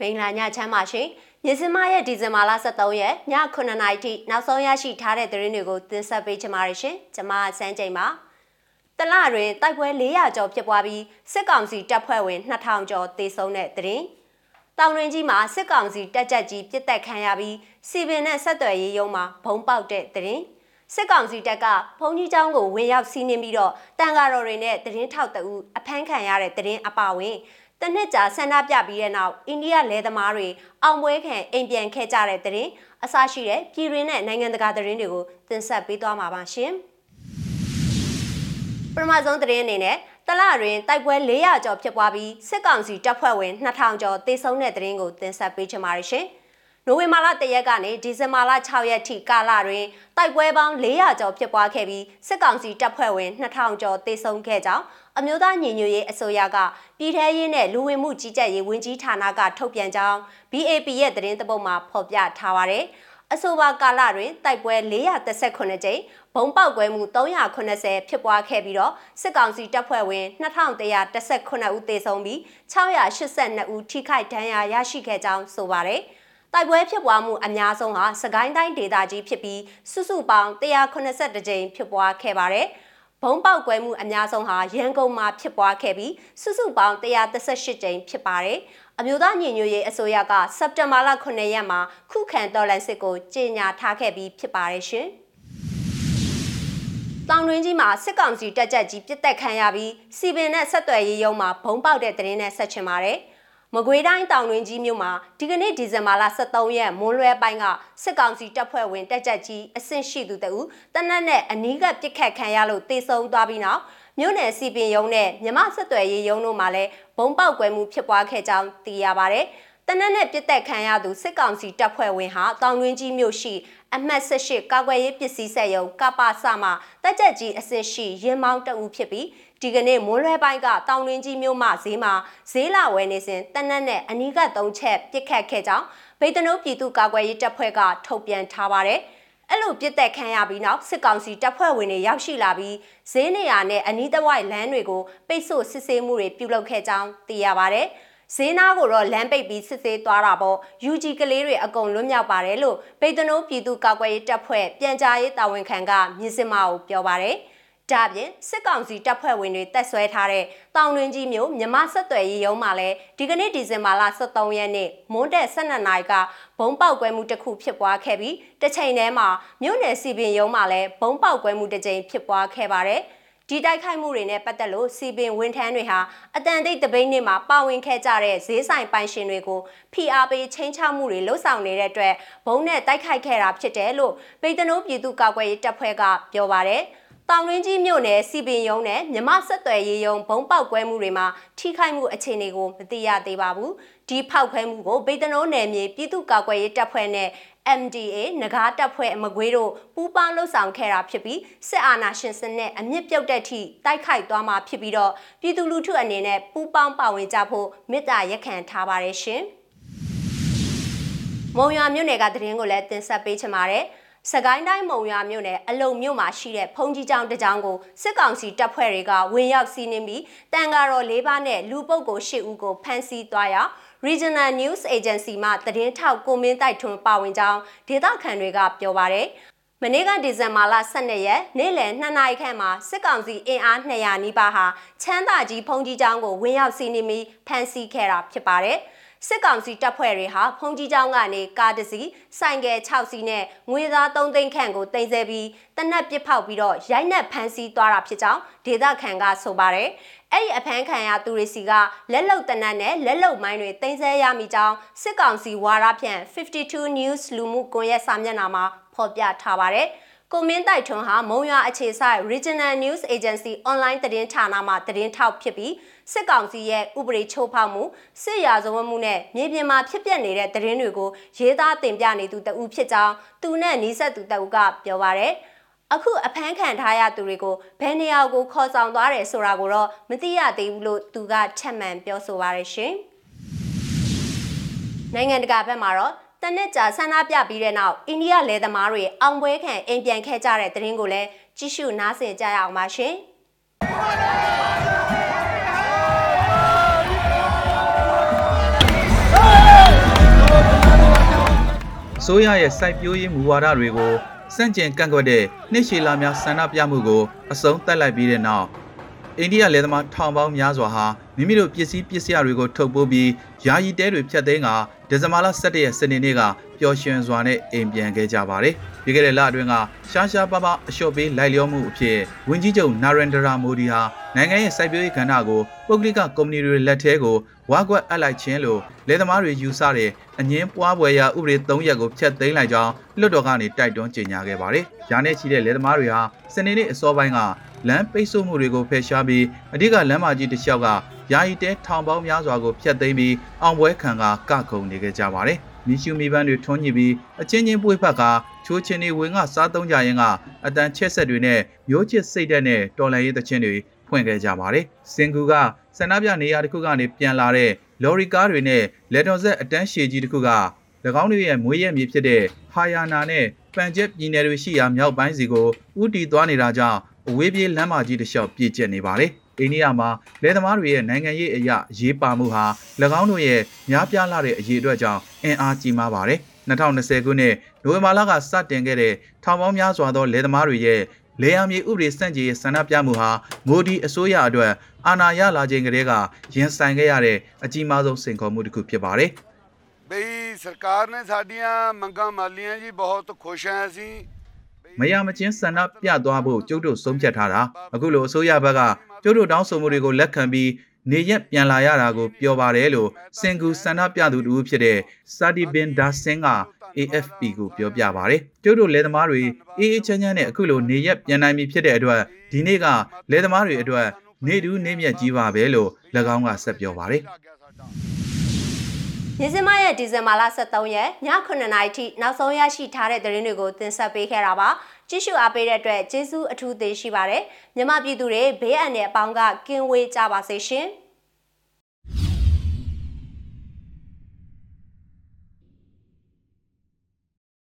မင်္ဂလာညချမ်းပါရှင်။မြစင်မရဲ့ဒီဇင်ဘာလ23ရက်ည9:00နာရီထိနောက်ဆုံးရရှိထားတဲ့သတင်းတွေကိုတင်ဆက်ပေးချင်ပါတယ်ရှင်။ကျွန်မစန်းချိန်ပါ။တလတွင်တိုက်ပွဲ400ကျော်ဖြစ်ပွားပြီးစစ်ကောင်စီတပ်ဖွဲ့ဝင်2000ကျော်သေဆုံးတဲ့သတင်း။တောင်တွင်ကြီးမှာစစ်ကောင်စီတပ်ကြပ်ကြီးပြစ်တက်ခံရပြီးစီပင်နဲ့ဆက်သွယ်ရေးရုံးမှာဘုံပေါက်တဲ့သတင်း။စစ်ကောင်စီတပ်ကဘုံကြီးကျောင်းကိုဝင်ရောက်စီးနင်းပြီးတော့တန်ဃာတော်တွေနဲ့တရင်ထောက်တအူအဖမ်းခံရတဲ့တရင်အပါဝင် တနစ်ကြာဆန္ဒပြပြီးတဲ့နောက်အိန္ဒိယလယ်သမားတွေအောင်ပွဲခံအိမ်ပြန်ခဲ့ကြတဲ့တဲ့ရင်အစရှိတဲ့ပြည်ရင်းနဲ့နိုင်ငံတကာသတင်းတွေကိုတင်ဆက်ပေးသွားမှာပါရှင်။ပထမဆုံးသတင်းအနေနဲ့တလတွင်တိုက်ပွဲ400ကျော်ဖြစ်ပွားပြီးစစ်ကောင်စီတပ်ဖွဲ့ဝင်2000ကျော်တေဆုံးတဲ့သတင်းကိုတင်ဆက်ပေးချင်ပါတယ်ရှင်။ နိုဝင်ဘာလ၁ရက်ကနေဒီဇင်ဘာလ6ရက်ထိကာလတွင်တိုက်ပွဲပေါင်း400ကျော်ဖြစ်ပွားခဲ့ပြီးစစ်ကောင်စီတပ်ဖွဲ့ဝင်2000ကျော်တေဆုံးခဲ့ကြောင်းအမျိုးသားညီညွတ်ရေးအစိုးရကပြည်ထရေးနဲ့လူဝင်မှုကြီးကြပ်ရေးဝန်ကြီးဌာနကထုတ်ပြန်ကြောင်း BAP ရဲ့သတင်းသပုတ်မှာဖော်ပြထားပါတယ်။အဆိုပါကာလတွင်တိုက်ပွဲ438ကြိမ်ဘုံပေါက်ကွဲမှု380ဖြစ်ပွားခဲ့ပြီးတော့စစ်ကောင်စီတပ်ဖွဲ့ဝင်2118ဦးသေဆုံးပြီး682ဦးထိခိုက်ဒဏ်ရာရရှိခဲ့ကြောင်းဆိုပါတယ်။ တိုက်ပွဲဖြစ်ပွားမှုအများဆုံးဟာစကိုင်းတိုင်းဒေသကြီးဖြစ်ပြီးစုစုပေါင်း182ကြိမ်ဖြစ်ပွားခဲ့ပါတယ်။ဘုံပေါက်ကွဲမှုအများဆုံးဟာရန်ကုန်မှာဖြစ်ပွားခဲ့ပြီးစုစုပေါင်း138ကြိမ်ဖြစ်ပါတယ်။အမျိုးသားညီညွတ်ရေးအစိုးရကစက်တင်ဘာလ9ရက်မှာခုခံတော်လှန်စစ်ကိုကြေညာထားခဲ့ပြီးဖြစ်ပါတယ်ရှင်။တောင်တွင်းကြီးမှာစစ်ကောင်စီတပ်ကြပ်ကြီးပြစ်တက်ခံရပြီးစီပင်နဲ့ဆက်သွယ်ရေးရုံးမှာဘုံပေါက်တဲ့တရင်နဲ့ဆက်ချင်ပါတယ်။ မကွေးတိုင်းတောင်တွင်ကြီးမြို့မှာဒီကနေ့ဒီဇင်ဘာလ23ရက်မွန်းလွဲပိုင်းကစစ်ကောင်စီတပ်ဖွဲ့ဝင်တက်ကြပ်ကြီးအဆင့်ရှိသူတဦးတနက်နဲ့အနီးကပြစ်ခတ်ခံရလို့တေဆုံးသွားပြီးနောက်မြို့နယ်စီပင်ရုံးနဲ့မြမဆက်သွယ်ရေးရုံးတို့မှာလည်းဘုံပေါက်ကွဲမှုဖြစ်ပွားခဲ့ကြောင်းသိရပါဗျ။တနက်နဲ့ပြစ်တက်ခံရသူစစ်ကောင်စီတပ်ဖွဲ့ဝင်ဟာတောင်တွင်းကြီးမြို့ရှိ အမှတ်18ကာကွယ်ရေးပစ္စည်းဆက်ရုံကပ္ပစမှတက်ကြက်ကြီးအစစ်ရှိရင်မောင်းတအူဖြစ်ပြီးဒီကနေ့မွန်းလွဲပိုင်းကတောင်တွင်းကြီးမြို့မှဈေးမှာဈေးလာဝယ်နေစဉ်တနက်နဲ့အနီးကသုံးချက်ပြစ်ခတ်ခဲ့ကြောင်းဗိတ်တနိုးပြည်သူ့ကာကွယ်ရေးတပ်ဖွဲ့ကထုတ်ပြန်ထားပါတယ်။အဲ့လိုပြစ်သက်ခံရပြီးနောက်စစ်ကောင်စီတပ်ဖွဲ့ဝင်တွေရောက်ရှိလာပြီးဈေးနေရာနဲ့အနီးတစ်ဝိုက်လမ်းတွေကိုပိတ်ဆို့စစ်ဆေးမှုတွေပြုလုပ်ခဲ့ကြောင်းသိရပါတယ်။ ဈေးနာကိုတော့လမ်းပိတ်ပြီးစစ်ဆေးသွားတာပေါ့ UG ကလေးတွေအကုန်လွတ်မြောက်ပါတယ်လို့ဗိတ်တနိုးပြည်သူ့ကာကွယ်ရေးတပ်ဖွဲ့ပြန်ကြားရေးတာဝန်ခံကမြစ်စမကိုပြောပါတယ်။ဒါပြင်စစ်ကောင်စီတပ်ဖွဲ့ဝင်တွေတက်ဆွဲထားတဲ့တောင်တွင်ကြီးမြို့မြမဆက်သွယ်ရေးရုံးမှာလည်းဒီကနေ့ဒီဇင်ဘာလ23ရက်နေ့မွန်းတဲ့12နာရီကဘုံပေါက်ကွဲမှုတစ်ခုဖြစ်ပွားခဲ့ပြီးတစ်ချိန်တည်းမှာမြို့နယ်စီပင်ရုံးမှာလည်းဘုံပေါက်ကွဲမှုတစ်ကြိမ်ဖြစ်ပွားခဲ့ပါတယ် ဒီတိုက်ခိုက်မှုတွေနဲ့ပတ်သက်လို့စီပင်ဝန်ထမ်းတွေဟာအတန်တိတ်တပိန်းနေ့မှာပါဝင်ခဲ့ကြတဲ့ဈေးဆိုင်ပိုင်ရှင်တွေကိုဖိအားပေးချင်းချောက်မှုတွေလှုပ်ဆောင်နေတဲ့အတွက်ဘုံနဲ့တိုက်ခိုက်ခဲ့တာဖြစ်တယ်လို့ပိတ်တနိုးပြည်သူ့ကာကွယ်ရေးတပ်ဖွဲ့ကပြောပါတယ်။တောင်ရင်းကြီးမြို့နယ်စီပင်ရုံးနဲ့မြမဆက်သွယ်ရေးရုံးဘုံပေါက်ကွဲမှုတွေမှာထိခိုက်မှုအခြေအနေကိုမသိရသေးပါဘူး။ဒီဖောက်ခွဲမှုကိုဗေဒနိုးနယ်မြေပြည်သူ့ကာကွယ်ရေးတပ်ဖွဲ့နဲ့ MDA နဂါးတပ်ဖွဲ့အမကွေးတို့ပူးပေါင်းလှုပ်ဆောင်ခဲ့တာဖြစ်ပြီးစစ်အာဏာရှင်စနစ်အမြင့်ပြုတ်တဲ့အထိတိုက်ခိုက်သွားမှာဖြစ်ပြီးတော့ပြည်သူလူထုအနေနဲ့ပူးပေါင်းပါဝင်ကြဖို့မေတ္တာရက်ခံထားပါတယ်ရှင်။မုံရွာမြို့နယ်ကသတင်းကိုလည်းတင်ဆက်ပေးချင်ပါတယ်။စကိုင်းတိုင်းမုံရွာမြို့နယ်အလုံမြို့မှာရှိတဲ့ဖုန်ကြီးကျောင်းတစ်ကျောင်းကိုစစ်ကောင်စီတပ်ဖွဲ့တွေကဝင်ရောက်စီးနင်းပြီးတန်ကာတော်၄ပါးနဲ့လူပုတ်ကို၈ဦးကိုဖမ်းဆီးသွားရာ Regional News Agency မှသတင်းထောက်ကိုမင်းတိုက်ထွန်းပါဝင်ကြောင်းဒေသခံတွေကပြောပါရယ်မနေ့ကဒီဇင်ဘာလ12ရက်နေ့လယ်2နာရီခန့်မှာစစ်ကောင်စီအင်အား200နီးပါးဟာချမ်းသာကြီးဖုန်ကြီးကျောင်းကိုဝင်ရောက်စီးနင်းပြီးဖမ်းဆီးခဲ့တာဖြစ်ပါတယ်။ စစ်ကောင်စီတပ်ဖွဲ့တွေဟာဖုန်ကြီးကျောင်းကနေကားတစ်စီးဆိုင်ကယ်6စီးနဲ့ငွေသား3သိန်းခန့်ကိုတင်ဆက်ပြီးတနက်ပစ်ဖောက်ပြီးတော့ရိုက်နှက်ဖမ်းဆီးသွားတာဖြစ်ကြောင်းဒေသခံကဆိုပါတယ်။အဲ့ဒီအဖမ်းခံရသူတွေစီကလက်လုံတနက်နဲ့လက်လုံမိုင်းတွေတင်ဆက်ရမိကြောင်းစစ်ကောင်စီဝါရဖြန့်52 News လူမှုကွန်ရက်စာမျက်နှာမှာဖော်ပြထားပါတယ်။ ကိုမင်းတိုက်ထွန်းဟာမုံရွာအခြေစိုက် Regional News Agency online သတင်းဌာနမှသတင်းထောက်ဖြစ်ပြီးစစ်ကောင်စီရဲ့ဥပဒေချိုးဖောက်မှုစစ်ရာဇဝတ်မှုနဲ့မြေပြင်မှာဖြစ်ပျက်နေတဲ့သတင်းတွေကိုရေးသားတင်ပြနေသူတဦးဖြစ်ကြောင်းသူနဲ့နီးစပ်သူတဦးကပြောပါရယ်အခုအဖမ်းခံထားရသူတွေကိုဘယ်နေရာကိုခေါ်ဆောင်သွားတယ်ဆိုတာကိုတော့မသိရသေးဘူးလို့သူကထပ်မံပြောဆိုပါရရှင်နိုင်ငံတကာဘက်မှာတော့ တနစ်ကြာဆန္ဒပြပြီးတဲ့နောက်အိန္ဒိယလယ်သမားတွေအောင်ပွဲခံအိမ်ပြန်ခဲ့ကြတဲ့သတင်းကိုလည်းကြည့်ရှုနားဆင်ကြရအောင်ပါရှင်။စိုးရရဲ့စိုက်ပျိုးရေးမူဝါဒတွေကိုစန့်ကျင်ကန့်ကွက်တဲ့နှစ်ရှည်လာများဆန္ဒပြမှုကိုအဆုံးသတ်လိုက်ပြီးတဲ့နောက်အိန္ဒိယလယ်သမားထောင်ပေါင်းများစွာဟာ မိမိတို့ပစ္စည်းပစ္စယတွေကိုထုတ်ပိုးပြီးယာယီတဲတွေဖြတ်သိမ်းကဒီဇင်ဘာလ17ရက်စနေနေ့ကပျော်ရွှင်စွာနဲ့အိမ်ပြန်ခဲ့ကြပါတယ်။ပြီးခဲ့တဲ့လအတွင်းကရှားရှားပါးပါးအလျှော့ပေးလိုက်လျောမှုအဖြစ်ဝန်ကြီးချုပ်နာရင်ဒရာမိုဒီဟာနိုင်ငံရဲ့စိုက်ပျိုးရေးကဏ္ဍကိုပုဂ္ဂလိကကုမ္ပဏီတွေလက်ထဲကိုဝါကွက်အပ်လိုက်ခြင်းလို့လယ်သမားတွေယူဆတဲ့အငင်းပွားပွဲရာဥပဒေ3ရပ်ကိုဖျက်သိမ်းလိုက်ကြောင်းလွှတ်တော်ကနေတိုက်တွန်းကြေညာခဲ့ပါတယ်။ရာနဲ့ချီတဲ့လယ်သမားတွေဟာစနေနေ့အစောပိုင်းကလမ်းပိတ်ဆို့မှုတွေကိုဖယ်ရှားပြီးအဓိကလမ်းမကြီးတစ်လျှောက်ကယာယီတဲထောင်ပေါင်းများစွာကိုဖျက်သိမ်းပြီးအောင်ပွဲခံကကခုံနေခဲ့ကြပါတယ်။မီရှူမီပန်းတွေထွန်းညှိပြီးအချင်းချင်းပွေ့ဖက်ကချိုးချင်းတွေဝင်ကစားသုံးကြရင်ကအတန်ချက်ဆက်တွေနဲ့မျိုးချစ်စိတ်ဓာတ်နဲ့တော်လန်ရေးသချင်းတွေဖွင့်ခဲ့ကြပါတယ်။စင်ကူကဆန္ဒပြနေရာတစ်ခုကနေပြန်လာတဲ့လော်ရီကားတွေနဲ့လက်တော်ဆက်အတန်းရှည်ကြီးတစ်ခုက၎င်းတို့ရဲ့မွေးရမြေဖြစ်တဲ့ဟာယာနာနဲ့ပန်ချက်ပြည်နယ်တွေရှိရာမြောက်ပိုင်းစီကိုဥတီသွားနေတာကြောင့် အဝေးပြေးလမ်းမကြီးတစ်လျှောက်ပြည့်ကျက်နေပါတယ်။အိန္ဒိယမှာလယ်သမားတွေရဲ့နိုင်ငံရေးအရာရေးပါမှုဟာ၎င်းတို့ရဲ့များပြားလာတဲ့အရေးအတွက်ကြောင့်အင်အားကြီးမားပါတယ်။2020ခုနှစ်နိုဝင်ဘာလကစတင်ခဲ့တဲ့ထောင်ပေါင်းများစွာသောလယ်သမားတွေရဲ့လေယာမြေဥပဒေစန့်ကျင်ရေးဆန္ဒပြမှုဟာမိုဒီအစိုးရအတွက်အာဏာရလာခြင်းကလေးကရင်ဆိုင်ခဲ့ရတဲ့အကြီးမားဆုံးစိန်ခေါ်မှုတစ်ခုဖြစ်ပါတယ် ਬਈ ਸਰਕਾਰ ਨੇ ਸਾਡੀਆਂ ਮੰਗਾਂ ਮਾਲੀਆਂ ਜੀ ਬਹੁਤ ਖੁਸ਼ ਹਾਂ ਅਸੀਂ မရမချင်းဆန္ဒပြသွားဖို့ကျုပ်တို့ဆုံးဖြတ်ထားတာအခုလိုအစိုးရဘက်ကကျုပ်တို့တောင်းဆိုမှုတွေကိုလက်ခံပြီးနေရက်ပြန်လာရတာကိုပြောပါတယ်လို့စင်ကူဆန္ဒပြသူတူဖြစ်တဲ့စာဒီဘင်ဒါဆင်က AFP ကိုပြောပြပါတယ်ကျုပ်တို့လယ်သမားတွေအေးအေးချမ်းချမ်းနဲ့အခုလိုနေရက်ပြန်နိုင်ပြီဖြစ်တဲ့အတွက်ဒီနေ့ကလယ်သမားတွေအတွက်နေတူးနေမြတ်ကြီးပါပဲလို့၎င်းကဆက်ပြောပါတယ် ညစမရဲ့ဒီဇင်ဘာလ23ရက်ည9:00နာရီထိနောက်ဆုံးရရှိထားတဲ့သတင်းတွေကိုတင်ဆက်ပေးခဲ့တာပါကြည့်ရှုအားပေးတဲ့အတွက်ကျေးဇူးအထူးတင်ရှိပါတယ်မြမပြည်သူတွေဘေးအန္တရာယ်အပေါင်းကကင်းဝေးကြပါစေရှင်